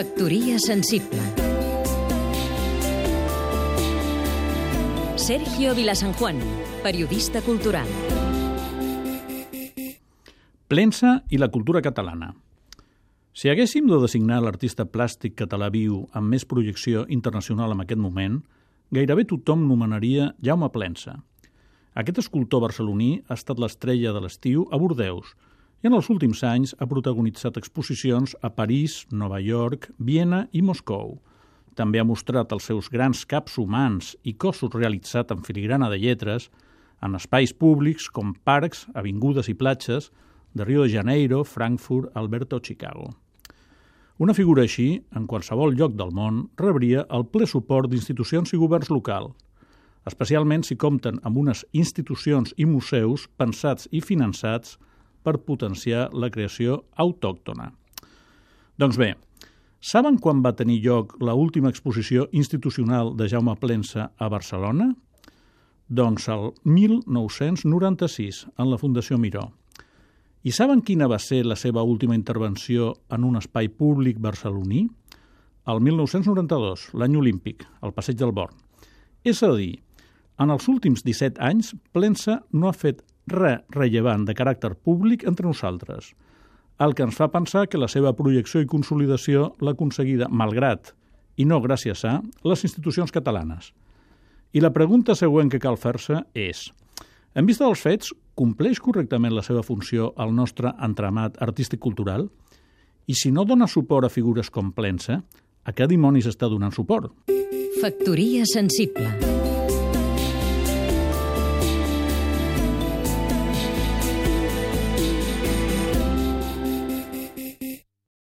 Factoria sensible. Sergio Vilasanjuan, periodista cultural. Plensa i la cultura catalana. Si haguéssim de designar l'artista plàstic català viu amb més projecció internacional en aquest moment, gairebé tothom nomenaria Jaume Plensa. Aquest escultor barceloní ha estat l'estrella de l'estiu a Bordeus i en els últims anys ha protagonitzat exposicions a París, Nova York, Viena i Moscou. També ha mostrat els seus grans caps humans i cossos realitzats en filigrana de lletres en espais públics com parcs, avingudes i platges de Rio de Janeiro, Frankfurt, Alberta o Chicago. Una figura així, en qualsevol lloc del món, rebria el ple suport d'institucions i governs locals, especialment si compten amb unes institucions i museus pensats i finançats per potenciar la creació autòctona. Doncs bé, saben quan va tenir lloc la última exposició institucional de Jaume Plensa a Barcelona? Doncs el 1996, en la Fundació Miró. I saben quina va ser la seva última intervenció en un espai públic barceloní? El 1992, l'any olímpic, al Passeig del Born. És a dir, en els últims 17 anys, Plensa no ha fet res rellevant de caràcter públic entre nosaltres, el que ens fa pensar que la seva projecció i consolidació l'ha aconseguida malgrat, i no gràcies a, les institucions catalanes. I la pregunta següent que cal fer-se és en vista dels fets, compleix correctament la seva funció al nostre entramat artístic-cultural? I si no dona suport a figures com Plensa, a què dimonis està donant suport? Factoria sensible